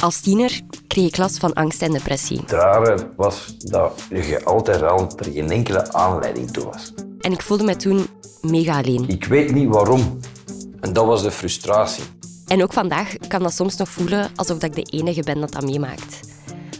Als tiener kreeg ik last van angst en depressie. Het rare was dat je altijd al er geen enkele aanleiding toe was. En ik voelde me toen mega alleen. Ik weet niet waarom. En dat was de frustratie. En ook vandaag kan dat soms nog voelen alsof ik de enige ben dat dat meemaakt.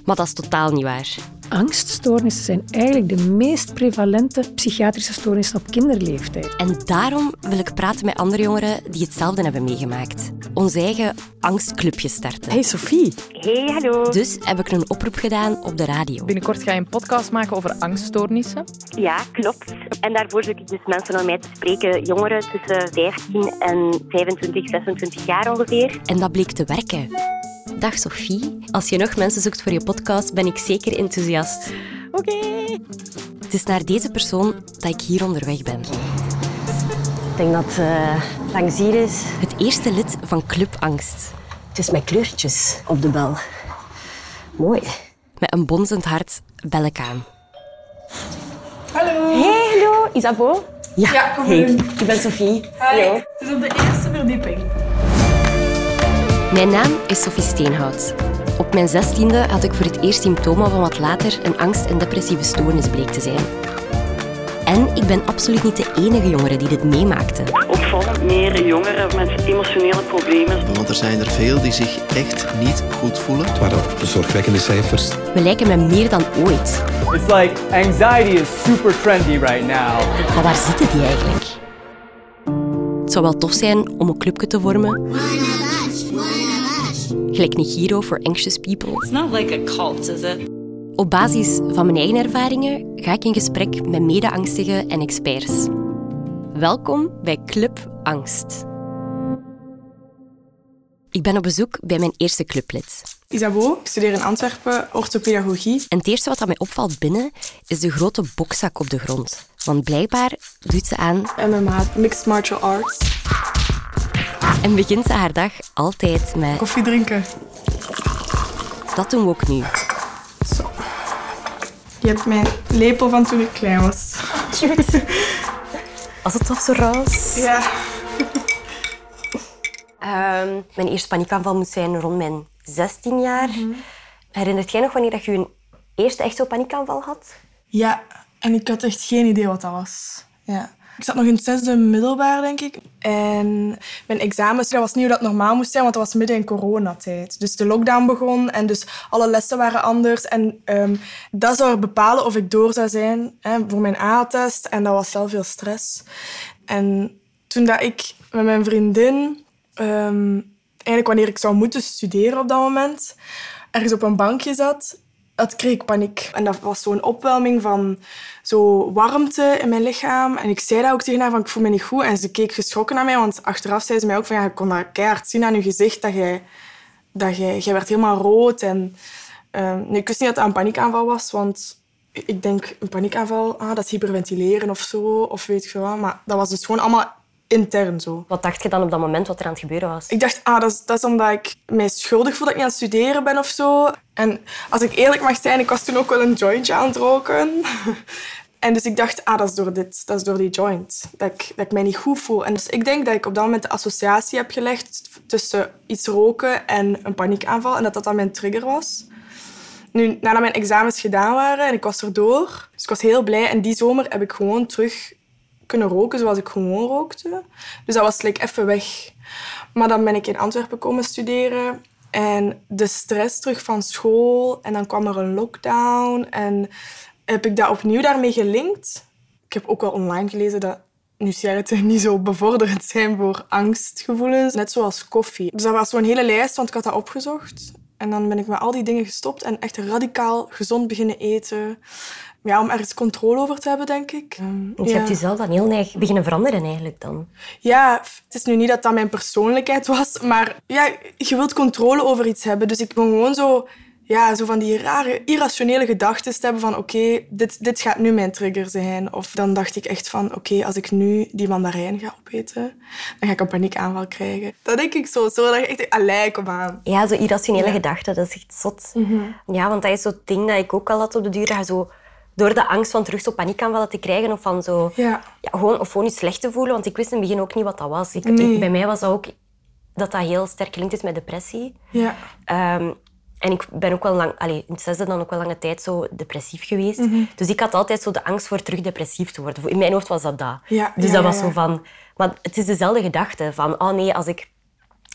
Maar dat is totaal niet waar. Angststoornissen zijn eigenlijk de meest prevalente psychiatrische stoornissen op kinderleeftijd. En daarom wil ik praten met andere jongeren die hetzelfde hebben meegemaakt. Ons eigen angstclubje starten. Hey Sophie. Hey, hallo. Dus heb ik een oproep gedaan op de radio. Binnenkort ga je een podcast maken over angststoornissen. Ja, klopt. En daarvoor zoek ik dus mensen om mij te spreken. Jongeren tussen 15 en 25, 26 jaar ongeveer. En dat bleek te werken. Dag Sophie. Als je nog mensen zoekt voor je podcast, ben ik zeker enthousiast. Oké. Het is naar deze persoon dat ik hier onderweg ben. Ik denk dat het langs hier is. Het eerste lid van Club Angst. Het is met kleurtjes op de bel. Mooi. Met een bonzend hart bel ik aan. Hallo. Hey, hallo. Isabeau? Ja, ja kom hey, in. ik ben Sophie. Hallo. Het is op de eerste verdieping. Mijn naam is Sophie Steenhout. Op mijn zestiende had ik voor het eerst symptomen van wat later een angst- en depressieve stoornis bleek te zijn. En ik ben absoluut niet de enige jongere die dit meemaakte. Opvallend meer jongeren met emotionele problemen. Want er zijn er veel die zich echt niet goed voelen. Het waren zorgwekkende cijfers. We lijken me meer dan ooit. It's like anxiety is super trendy right now. Maar waar zitten die eigenlijk? Het zou wel tof zijn om een clubje te vormen. Gelijk Nigiro for Anxious People. It's not like a cult, is it? Op basis van mijn eigen ervaringen ga ik in gesprek met mede-angstigen en experts. Welkom bij Club Angst. Ik ben op bezoek bij mijn eerste clublid. Isabeau, ik studeer in Antwerpen orthopedagogie. En het eerste wat mij opvalt binnen is de grote bokzak op de grond. Want blijkbaar doet ze aan MMA, Mixed Martial Arts. En begint ze haar dag altijd met... Koffie drinken. Dat doen we ook nu. Zo. Je hebt mijn lepel van toen ik klein was. Cute. Was het toch zo roze? Ja. Um, mijn eerste paniekaanval moet zijn rond mijn 16 jaar. Mm -hmm. Herinnert jij nog wanneer dat je een eerste echt zo'n paniekaanval had? Ja, en ik had echt geen idee wat dat was. Ja. Ik zat nog in het zesde middelbaar, denk ik. En mijn examens, dat was niet hoe dat normaal moest zijn, want dat was midden in coronatijd. Dus de lockdown begon en dus alle lessen waren anders. En um, dat zou bepalen of ik door zou zijn hè, voor mijn A-test. En dat was wel veel stress. En toen dat ik met mijn vriendin, um, eigenlijk wanneer ik zou moeten studeren op dat moment, ergens op een bankje zat, dat kreeg paniek. En dat was zo'n opwelming van zo warmte in mijn lichaam. En ik zei dat ook tegen haar, van ik voel me niet goed. En ze keek geschrokken naar mij, want achteraf zei ze mij ook van ja, ik kon dat keihard zien aan je gezicht, dat jij, dat jij, jij werd helemaal rood. En, uh, nu, ik wist niet dat het een paniekaanval was, want ik denk een paniekaanval, ah, dat is hyperventileren of zo, of weet ik veel. Maar dat was dus gewoon allemaal intern zo. Wat dacht je dan op dat moment wat er aan het gebeuren was? Ik dacht, ah, dat is, dat is omdat ik mij schuldig voel dat ik niet aan het studeren ben of zo. En als ik eerlijk mag zijn, ik was toen ook wel een jointje aan het roken. En dus ik dacht, ah, dat is door dit, dat is door die joint, dat ik, dat ik mij niet goed voel. En dus ik denk dat ik op dat moment de associatie heb gelegd tussen iets roken en een paniekaanval en dat dat dan mijn trigger was. Nu, nadat mijn examens gedaan waren en ik was erdoor, dus ik was heel blij. En die zomer heb ik gewoon terug kunnen roken zoals ik gewoon rookte. Dus dat was like, even weg. Maar dan ben ik in Antwerpen komen studeren. En de stress terug van school. En dan kwam er een lockdown. En heb ik dat opnieuw daarmee gelinkt. Ik heb ook wel online gelezen dat nu niet zo bevorderend zijn voor angstgevoelens. Net zoals koffie. Dus dat was zo'n hele lijst, want ik had dat opgezocht. En dan ben ik met al die dingen gestopt en echt radicaal gezond beginnen eten. Ja, om ergens controle over te hebben, denk ik. Je ja. hebt jezelf dan heel erg beginnen veranderen eigenlijk dan? Ja, het is nu niet dat dat mijn persoonlijkheid was, maar ja, je wilt controle over iets hebben. Dus ik ben gewoon zo, ja, zo van die rare, irrationele gedachten te hebben van oké, okay, dit, dit gaat nu mijn trigger zijn. Of dan dacht ik echt van oké, okay, als ik nu die mandarijn ga opeten, dan ga ik een paniekaanval krijgen. Dat denk ik zo, zo dat je echt, allee, kom aan. Ja, zo irrationele ja. gedachten, dat is echt zot. Mm -hmm. Ja, want dat is zo'n ding dat ik ook al had op de duur, dat zo door de angst van terug zo paniekaanvallen te krijgen of van zo... Ja. Ja, gewoon, of gewoon je slecht te voelen, want ik wist in het begin ook niet wat dat was. Ik, nee. ik, bij mij was dat ook dat dat heel sterk gelinkt is met depressie. Ja. Um, En ik ben ook wel lang, allez, in het zesde dan ook wel lange tijd zo depressief geweest. Mhm. Dus ik had altijd zo de angst voor terug depressief te worden. In mijn hoofd was dat dat. Ja, dus ja, dat was ja, zo van... Maar het is dezelfde gedachte van, oh nee, als ik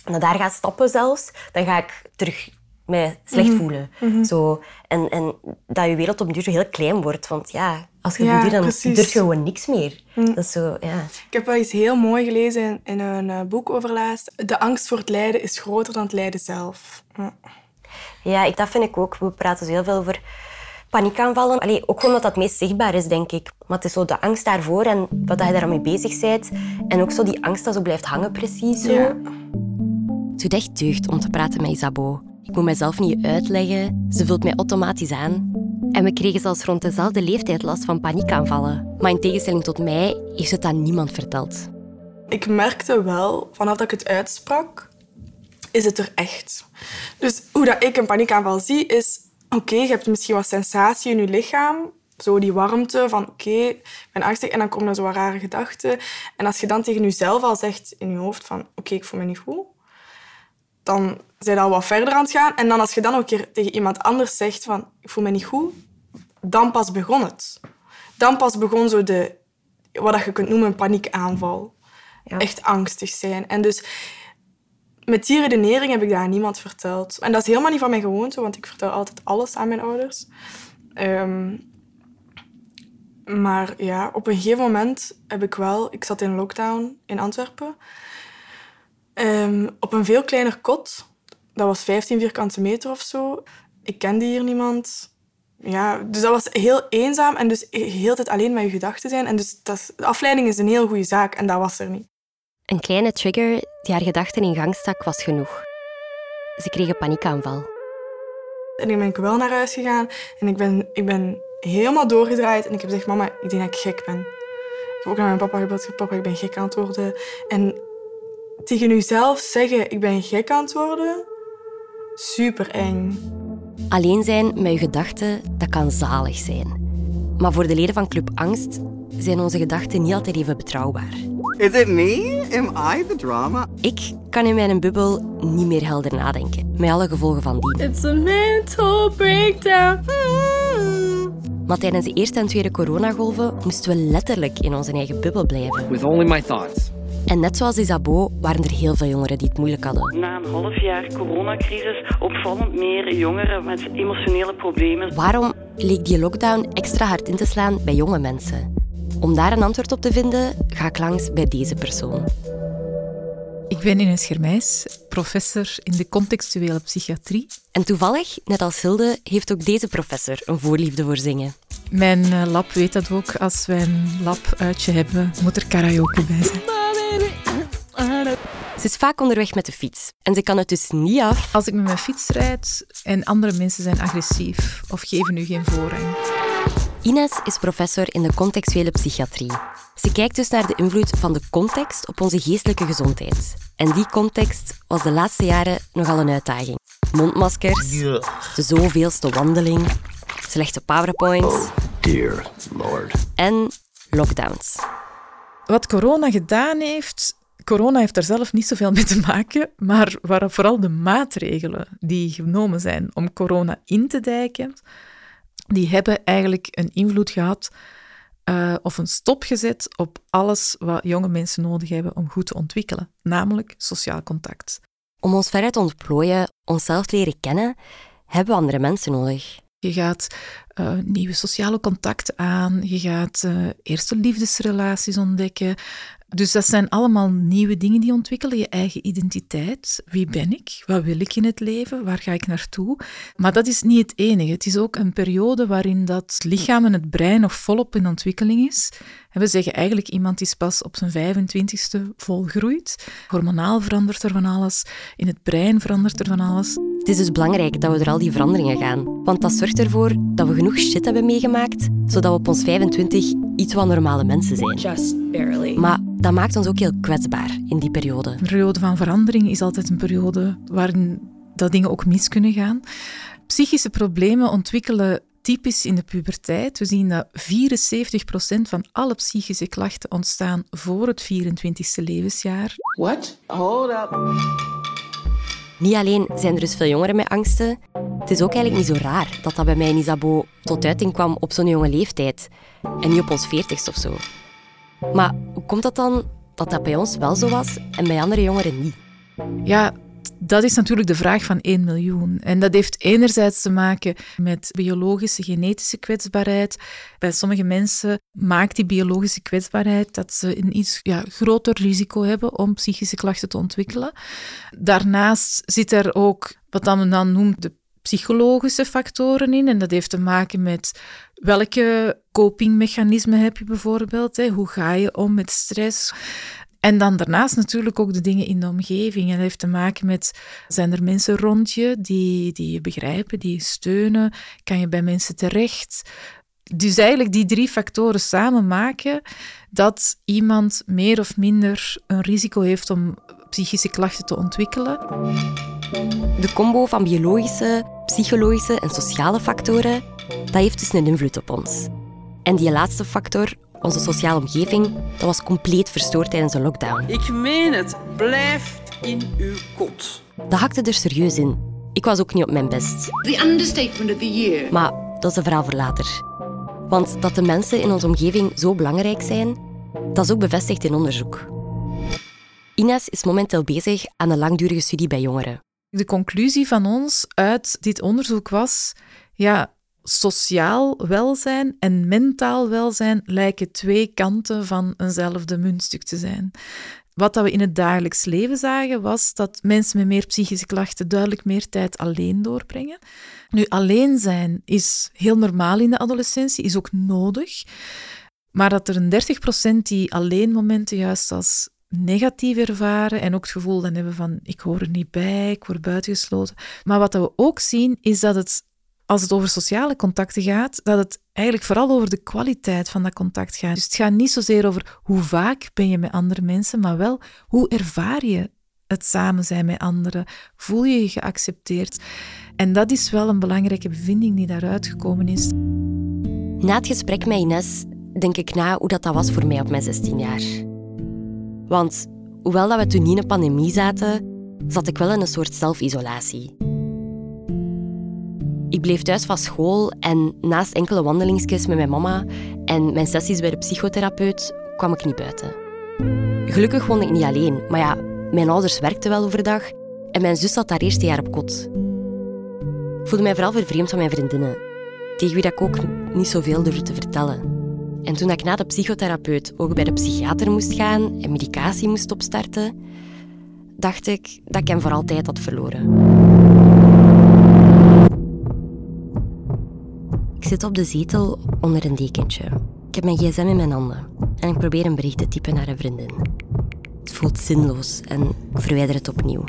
naar daar ga stappen zelfs, dan ga ik terug mij slecht Mhm. voelen. Mhm. Zo, en, en dat je wereld op den duur zo heel klein wordt. Want ja, als je Ja, duur, dan precies. durf je gewoon niks meer. Dat is zo, ja. Ik heb wel iets heel mooi gelezen in, in een eh, boek over laatst. De angst voor het lijden is groter dan het lijden zelf. Ja. Ja, ik, dat vind ik ook. We praten zo heel veel over paniekaanvallen. Allee, ook omdat dat het meest zichtbaar is, denk ik. Maar het is zo de angst daarvoor en wat je daarmee bezig bent. En ook zo die angst dat zo blijft hangen, precies. Zo. Ja. Het doet echt deugd om te praten met Isabeau. Ik moet mezelf niet uitleggen, ze vult mij automatisch aan. En we kregen zelfs rond dezelfde leeftijd last van paniekaanvallen. Maar in tegenstelling tot mij heeft het aan niemand verteld. Ik merkte wel, vanaf dat ik het uitsprak, is het er echt. Dus hoe dat ik een paniekaanval zie, is... Oké, je hebt misschien wat sensatie in je lichaam. Zo die warmte van, oké, ik ben angstig. En dan komen er zo rare gedachten. En als je dan tegen jezelf al zegt in je hoofd van... Oké, ik voel me niet goed. Dan zijn je al wat verder aan het gaan. En dan als je dan ook een keer tegen iemand anders zegt van... Ik voel me niet goed. Dan pas begon het. Dan pas begon zo de... Wat dat je kunt noemen een paniekaanval. Echt angstig zijn. En dus met die redenering heb ik dat aan niemand verteld. En dat is helemaal niet van mijn gewoonte, want ik vertel altijd alles aan mijn ouders. Ehm, maar ja, op een gegeven moment heb ik wel... Ik zat in lockdown in Antwerpen. Ehm, op een veel kleiner kot. Dat was 15 vierkante meter of zo. Ik kende hier niemand. Ja, dus dat was heel eenzaam en dus heel tijd alleen met je gedachten zijn. En dus dat afleiding is een heel goede zaak en dat was er niet. Een kleine trigger die haar gedachten in gang stak was genoeg. Ze kreeg een paniekaanval. En dan ben ik wel naar huis gegaan en ik ben, ik ben helemaal doorgedraaid. En ik heb gezegd, mama, ik denk dat ik gek ben. Ik heb ook naar mijn papa gebeld, papa, ik ben gek aan het worden. En tegen jezelf zeggen, ik ben gek aan het worden, super eng. Alleen zijn met je gedachten, dat kan zalig zijn. Maar voor de leden van Club Angst zijn onze gedachten niet altijd even betrouwbaar. Is it me? Am I the drama? Ik kan in mijn bubbel niet meer helder nadenken, met alle gevolgen van die. It's a mental breakdown. Maar tijdens de eerste en tweede coronagolven moesten we letterlijk in onze eigen bubbel blijven. With only my thoughts. En net zoals Isabeau waren er heel veel jongeren die het moeilijk hadden. Na een half jaar coronacrisis opvallend meer jongeren met emotionele problemen. Waarom leek die lockdown extra hard in te slaan bij jonge mensen? Om daar een antwoord op te vinden, ga ik langs bij deze persoon. Ik ben Ines Germijs, professor in de contextuele psychiatrie. En toevallig, net als Hilde, heeft ook deze professor een voorliefde voor zingen. Mijn eh, lab weet dat ook. Als wij een lab-uitje hebben, moet er karaoke bij zijn. Ze is vaak onderweg met de fiets en ze kan het dus niet af. Als ik met mijn fiets rijd en andere mensen zijn agressief of geven nu geen voorrang. Ines is professor in de contextuele psychiatrie. Ze kijkt dus naar de invloed van de context op onze geestelijke gezondheid. En die context was de laatste jaren nogal een uitdaging. Mondmaskers, de zoveelste wandeling, slechte powerpoints Dear Lord. en lockdowns. Wat corona gedaan heeft, corona heeft daar zelf niet zoveel mee te maken, maar waar vooral de maatregelen die genomen zijn om corona in te dijken, die hebben eigenlijk een invloed gehad eh, of een stop gezet op alles wat jonge mensen nodig hebben om goed te ontwikkelen, namelijk sociaal contact. Om ons verder te ontplooien, onszelf te leren kennen, hebben we andere mensen nodig. Je gaat eh, nieuwe sociale contacten aan, je gaat eh, eerste liefdesrelaties ontdekken. Dus dat zijn allemaal nieuwe dingen die ontwikkelen. Je eigen identiteit. Wie ben ik? Wat wil ik in het leven? Waar ga ik naartoe? Maar dat is niet het enige. Het is ook een periode waarin dat lichaam en het brein nog volop in ontwikkeling is. En we zeggen eigenlijk iemand is pas op zijn 25ste volgroeit. Hormonaal verandert er van alles. In het brein verandert er van alles. Het is dus belangrijk dat we door al die veranderingen gaan. Want dat zorgt ervoor dat we genoeg shit hebben meegemaakt, zodat we op ons 25 iets wat normale mensen zijn. Just barely. Maar dat maakt ons ook heel kwetsbaar in die periode. Een periode van verandering is altijd een periode waarin dat dingen ook mis kunnen gaan. Psychische problemen ontwikkelen typisch in de puberteit. We zien dat 74% van alle psychische klachten ontstaan voor het 24e levensjaar. What? Hold up. Niet alleen zijn er dus veel jongeren met angsten, het is ook eigenlijk niet zo raar dat dat bij mij in Isabeau tot uiting kwam op zo'n jonge leeftijd en niet op ons veertigst of zo. Maar hoe komt dat dan dat dat bij ons wel zo was en bij andere jongeren niet? Ja, dat is natuurlijk de vraag van 1 miljoen. En dat heeft enerzijds te maken met biologische, genetische kwetsbaarheid. Bij sommige mensen maakt die biologische kwetsbaarheid dat ze een iets ja, groter risico hebben om psychische klachten te ontwikkelen. Daarnaast zit er ook wat dan men noemt de psychologische factoren in. En dat heeft te maken met welke copingmechanismen heb je bijvoorbeeld. Hè? Hoe ga je om met stress? En dan daarnaast natuurlijk ook de dingen in de omgeving. En dat heeft te maken met, zijn er mensen rond je die, die je begrijpen, die je steunen? Kan je bij mensen terecht? Dus eigenlijk die drie factoren samen maken dat iemand meer of minder een risico heeft om psychische klachten te ontwikkelen. De combo van biologische, psychologische en sociale factoren, dat heeft dus een invloed op ons. En die laatste factor, onze sociale omgeving, dat was compleet verstoord tijdens de lockdown. Ik meen het, blijf in uw kot. Dat hakte er serieus in. Ik was ook niet op mijn best. The understatement of the year. Maar dat is een verhaal voor later. Want dat de mensen in onze omgeving zo belangrijk zijn, dat is ook bevestigd in onderzoek. Ines is momenteel bezig aan een langdurige studie bij jongeren. De conclusie van ons uit dit onderzoek was: ja, sociaal welzijn en mentaal welzijn lijken twee kanten van eenzelfde muntstuk te zijn. Wat we in het dagelijks leven zagen, was dat mensen met meer psychische klachten duidelijk meer tijd alleen doorbrengen. Nu, alleen zijn is heel normaal in de adolescentie, is ook nodig. Maar dat er een 30% die alleen momenten juist als negatief ervaren en ook het gevoel dan hebben van ik hoor er niet bij, ik word buitengesloten. Maar wat we ook zien is dat het, als het over sociale contacten gaat, dat het eigenlijk vooral over de kwaliteit van dat contact gaat. Dus het gaat niet zozeer over hoe vaak ben je met andere mensen, maar wel hoe ervaar je het samen zijn met anderen? Voel je je geaccepteerd? En dat is wel een belangrijke bevinding die daaruit gekomen is. Na het gesprek met Ines denk ik na hoe dat, dat was voor mij op mijn 16 jaar. Want hoewel dat we toen niet in een pandemie zaten, zat ik wel in een soort zelfisolatie. Ik bleef thuis van school en naast enkele wandelingsjes met mijn mama en mijn sessies bij de psychotherapeut kwam ik niet buiten. Gelukkig woonde ik niet alleen, maar ja, mijn ouders werkten wel overdag en mijn zus zat daar eerste jaar op kot. Ik voelde mij vooral vervreemd van mijn vriendinnen, tegen wie ik ook niet zoveel durfde te vertellen. En toen ik na de psychotherapeut ook bij de psychiater moest gaan en medicatie moest opstarten, dacht ik dat ik hem voor altijd had verloren. Ik zit op de zetel onder een dekentje. Ik heb mijn gsm in mijn handen en ik probeer een bericht te typen naar een vriendin. Het voelt zinloos en ik verwijder het opnieuw.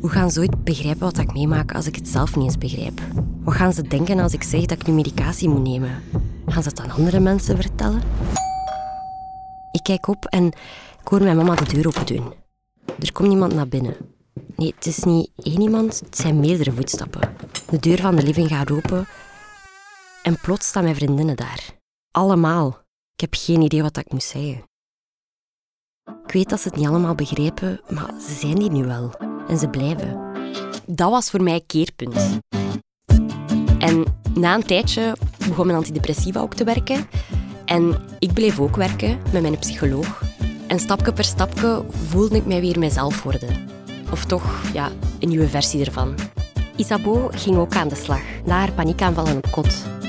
Hoe gaan ze ooit begrijpen wat ik meemaak als ik het zelf niet eens begrijp? Wat gaan ze denken als ik zeg dat ik nu medicatie moet nemen? Gaan ze het aan andere mensen vertellen? Ik kijk op en ik hoor mijn mama de deur open doen. Er komt iemand naar binnen. Nee, het is niet één iemand, het zijn meerdere voetstappen. De deur van de living gaat open en plots staan mijn vriendinnen daar. Allemaal. Ik heb geen idee wat ik moet zeggen. Ik weet dat ze het niet allemaal begrepen, maar ze zijn hier nu wel. En ze blijven. Dat was voor mij keerpunt. En na een tijdje begon mijn antidepressiva ook te werken. En ik bleef ook werken met mijn psycholoog. En stapje per stapje voelde ik mij weer mezelf worden. Of toch, ja, een nieuwe versie ervan. Isabeau ging ook aan de slag, na haar paniekaanvallen op kot.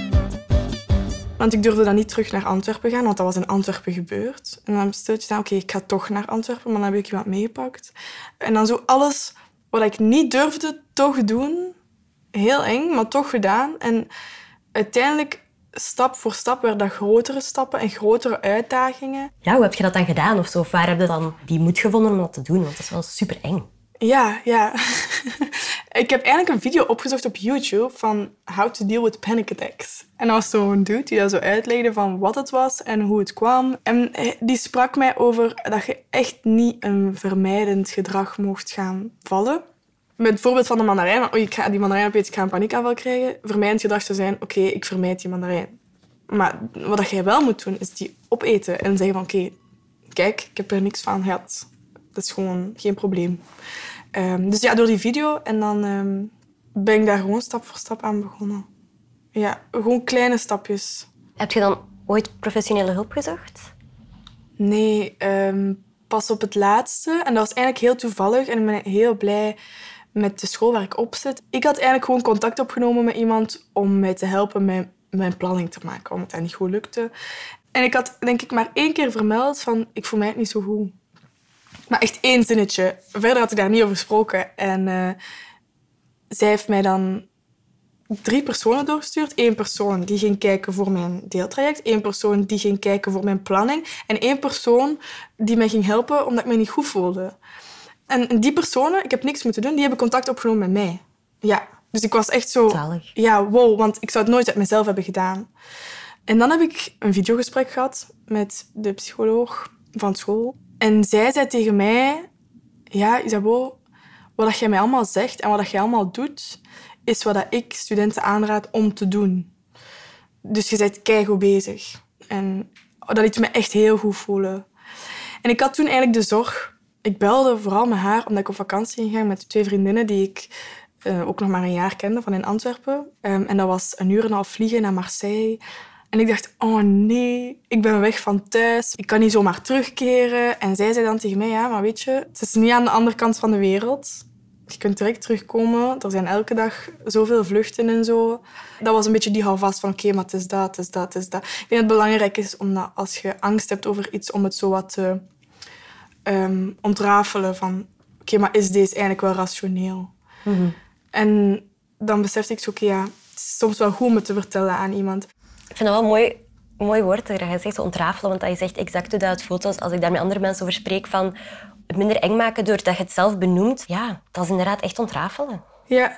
Want ik durfde dan niet terug naar Antwerpen gaan, want dat was in Antwerpen gebeurd. En dan besloot je dan, oké, ik ga toch naar Antwerpen, maar dan heb ik iemand meegepakt. En dan zo alles wat ik niet durfde, toch doen. Heel eng, maar toch gedaan. En uiteindelijk, stap voor stap, werden dat grotere stappen en grotere uitdagingen. Ja, hoe heb je dat dan gedaan? Of, zo? of waar heb je dan die moed gevonden om dat te doen? Want dat is wel super eng. Ja, ja. ik heb eigenlijk een video opgezocht op YouTube van How to Deal with Panic Attacks. En dat was zo'n dude die dat zo uitlegde van wat het was en hoe het kwam. En die sprak mij over dat je echt niet een vermijdend gedrag mocht gaan vallen. Met het voorbeeld van de mandarijn. Oh, ik ga die mandarijn opeten, ik ga een paniekaanval krijgen. Vermijdend gedrag zou zijn, oké, ik vermijd die mandarijn. Maar wat jij wel moet doen, is die opeten en zeggen van oké, kijk, ik heb er niks van gehad. Dat is gewoon geen probleem. Ehm, dus ja, door die video. En dan ehm, ben ik daar gewoon stap voor stap aan begonnen. Ja, gewoon kleine stapjes. Heb je dan ooit professionele hulp gezocht? Nee, ehm, pas op het laatste. En dat was eigenlijk heel toevallig. En ik ben heel blij met de school waar ik op zit. Ik had eigenlijk gewoon contact opgenomen met iemand om mij te helpen met mijn planning te maken, omdat dat niet goed lukte. En ik had denk ik maar één keer vermeld van ik voel mij het niet zo goed. Maar echt één zinnetje. Verder had ik daar niet over gesproken. En uh, zij heeft mij dan drie personen doorgestuurd. Eén persoon die ging kijken voor mijn deeltraject. één persoon die ging kijken voor mijn planning. En één persoon die mij ging helpen omdat ik me niet goed voelde. En die personen, ik heb niks moeten doen, die hebben contact opgenomen met mij. Ja, dus ik was echt zo... Zalig. Ja, wow, want ik zou het nooit uit mezelf hebben gedaan. En dan heb ik een videogesprek gehad met de psycholoog van school. En zij zei tegen mij... Ja, Isabel, wat jij mij allemaal zegt en wat jij allemaal doet, is wat ik studenten aanraad om te doen. Dus je bent keigoed bezig. En dat liet me echt heel goed voelen. En ik had toen eigenlijk de zorg... Ik belde vooral met haar omdat ik op vakantie ging met twee vriendinnen die ik uh, ook nog maar een jaar kende van in Antwerpen. Um, en dat was een uur en een half vliegen naar Marseille. En ik dacht, oh nee, ik ben weg van thuis. Ik kan niet zomaar terugkeren. En zij zei dan tegen mij, ja, maar weet je, het is niet aan de andere kant van de wereld. Je kunt direct terugkomen. Er zijn elke dag zoveel vluchten en zo. Dat was een beetje die houvast van, oké, maar het is dat, het is dat, het is dat. Ik denk dat het belangrijk is, omdat als je angst hebt over iets, om het zo wat te um, ontrafelen van, oké, maar is deze eigenlijk wel rationeel? Mm -hmm. En dan besefte ik zo, oké, ja, het is soms wel goed om het te vertellen aan iemand. Ik vind dat wel mooi, mooi woord dat je zegt, ontrafelen. Want dat je zegt exact hoe dat het voelt als ik daar met andere mensen over spreek. Van het minder eng maken doordat je het zelf benoemt. Ja, dat is inderdaad echt ontrafelen. Ja.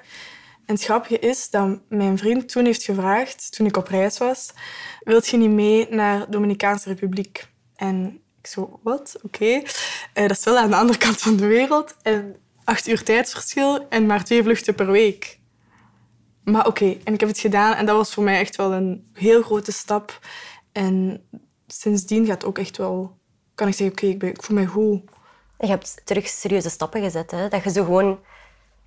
En het grappige is dat mijn vriend toen heeft gevraagd, toen ik op reis was, wilt je niet mee naar de Dominicaanse Republiek? En ik zo, wat? Oké. Uh, dat is wel aan de andere kant van de wereld. En acht uur tijdsverschil en maar twee vluchten per week. Maar oké, okay, en ik heb het gedaan en dat was voor mij echt wel een heel grote stap. En sindsdien gaat het ook echt wel... Kan ik zeggen, oké, okay, ik, ik voel mij goed. Je hebt terug serieuze stappen gezet, hè? Dat je zo gewoon...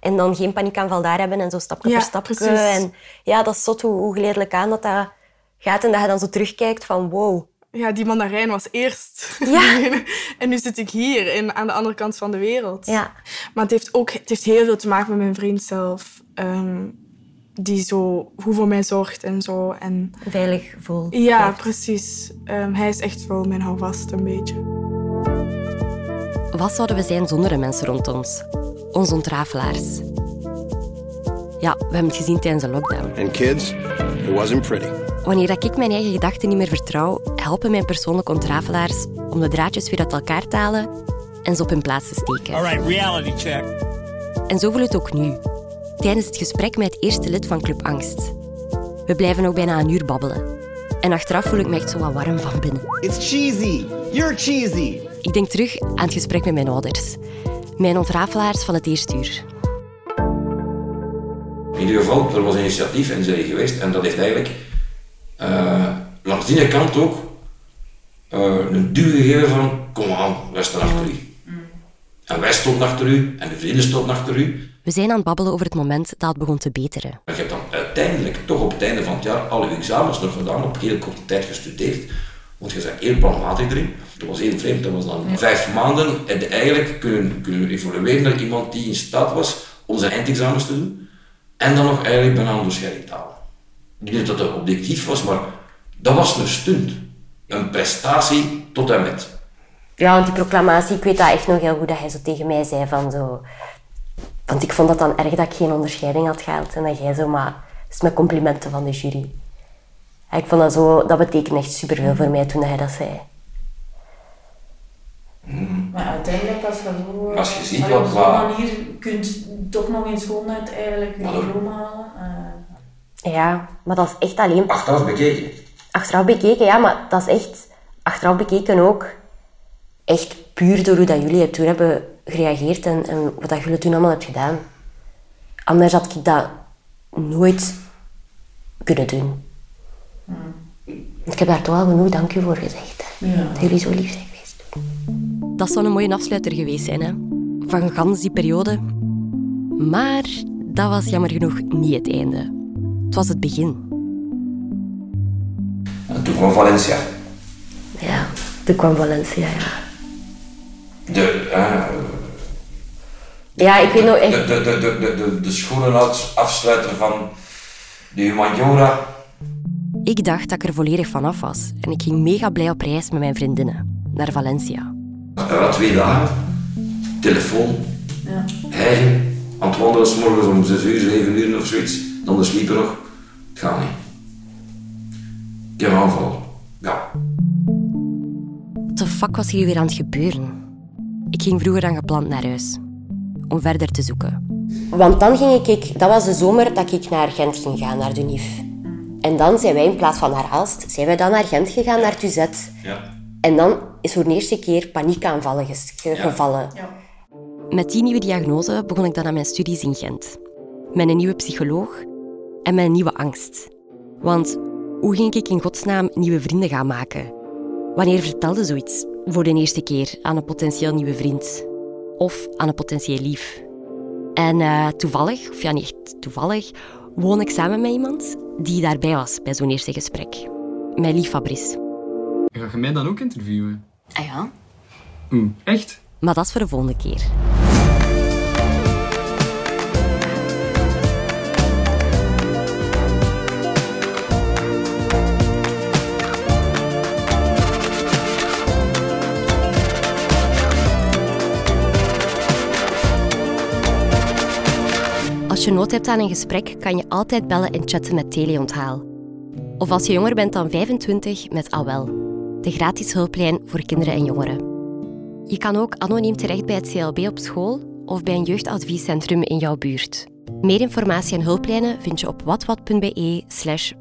En dan geen paniekaanval daar hebben en zo stapje ja, per stapje. Precies. En ja, dat is zot hoe, hoe geleidelijk aan dat dat gaat. En dat je dan zo terugkijkt van wow. Ja, die mandarijn was eerst. Ja. en nu zit ik hier, in, aan de andere kant van de wereld. Ja. Maar het heeft ook het heeft heel veel te maken met mijn vriend zelf. Um, die zo goed voor mij zorgt en zo. En... Veilig voelt. Ja, blijft. precies. Um, hij is echt wel mijn houvast, een beetje. Wat zouden we zijn zonder de mensen rond ons? Onze ontrafelaars. Ja, we hebben het gezien tijdens de lockdown. And kids, it wasn't pretty. Wanneer ik mijn eigen gedachten niet meer vertrouw, helpen mijn persoonlijke ontrafelaars om de draadjes weer uit elkaar te halen en ze op hun plaats te steken. All right, reality check. En zo voelt het ook nu, tijdens het gesprek met het eerste lid van Club Angst. We blijven ook bijna een uur babbelen. En achteraf voel ik me echt zo wat warm van binnen. It's cheesy. You're cheesy. Ik denk terug aan het gesprek met mijn ouders. Mijn ontrafelaars van het eerste uur. In ieder geval, er was een initiatief in zee geweest en dat heeft eigenlijk uh, langs die kant ook uh, een duw gegeven van kom aan, wij staan achter u. En wij stonden achter u en de vrienden stonden achter u. We zijn aan het babbelen over het moment dat het begon te beteren. En je hebt dan uiteindelijk toch op het einde van het jaar alle examens nog gedaan, op heel korte tijd gestudeerd. Want je bent heel planmatig erin. Dat was heel vreemd, dat was dan ja. vijf maanden en eigenlijk kunnen, kunnen evolueren naar iemand die in staat was om zijn eindexamens te doen. En dan nog eigenlijk bijna te halen. Ik denk dat dat objectief was, maar dat was een stunt. Een prestatie tot en met. Ja, want die proclamatie, ik weet dat echt nog heel goed dat hij zo tegen mij zei van zo... Want ik vond dat dan erg dat ik geen onderscheiding had gehaald en dat jij zo maar... Het is met complimenten van de jury. En ik vond dat zo... Dat betekent echt superveel voor mij toen hij dat zei. Hmm. Maar uiteindelijk, als je zo... Als je ziet op wat... zo'n manier kunt toch nog in schoonheid eigenlijk een diploma halen. Uh. Ja, maar dat is echt alleen... Achteraf bekeken. Achteraf bekeken, ja, maar dat is echt... Achteraf bekeken ook echt puur door hoe dat jullie toen hebben gereageerd en, en wat dat jullie toen allemaal hebben gedaan. Anders had ik dat nooit kunnen doen. Ik heb daar toch al genoeg dank u voor gezegd. Ja. Dat jullie zo lief zijn geweest. Dat zou een mooie afsluiter geweest zijn. Hè? Van gans die periode Maar dat was jammer genoeg niet het einde. Het was het begin. En toen kwam Valencia. Ja, toen kwam Valencia, ja. De, uh, ja, ik weet nog echt... De, de, de, de, de, de schoenenafsluiter van de humaniora. Ik dacht dat ik er volledig vanaf was en ik ging mega blij op reis met mijn vriendinnen naar Valencia. Er had twee dagen, telefoon, ja. hij aan het wandelen s morgens om 6 uur, 7 uur of zoiets. Dan de sliepen nog. Het gaat niet. Ik heb een aanval. Ja. Wat de fuck was hier weer aan het gebeuren? Ik ging vroeger dan gepland naar huis. Om verder te zoeken. Want dan ging ik... Dat was de zomer dat ik naar Gent ging gaan, naar de NIF. En dan zijn wij in plaats van naar Aalst, zijn wij dan naar Gent gegaan, naar Tuzet. Ja. En dan is voor de eerste keer paniekaanvallen gevallen. Ja. Met die nieuwe diagnose begon ik dan aan mijn studies in Gent. Met een nieuwe psycholoog en met een nieuwe angst. Want hoe ging ik in godsnaam nieuwe vrienden gaan maken? Wanneer vertelde zoiets voor de eerste keer aan een potentieel nieuwe vriend? Of aan een potentieel lief? En uh, toevallig, of ja niet echt toevallig, woon ik samen met iemand die daarbij was bij zo'n eerste gesprek. Mijn lief Fabrice. Ga je mij dan ook interviewen? Ah ja. Oeh, echt? Maar dat is voor de volgende keer. Je nood hebt aan een gesprek, kan je altijd bellen en chatten met Teleonthaal. Of als je jonger bent dan 25 met AWEL, de gratis hulplijn voor kinderen en jongeren. Je kan ook anoniem terecht bij het CLB op school of bij een jeugdadviescentrum in jouw buurt. Meer informatie en hulplijnen vind je op watwat.be slash.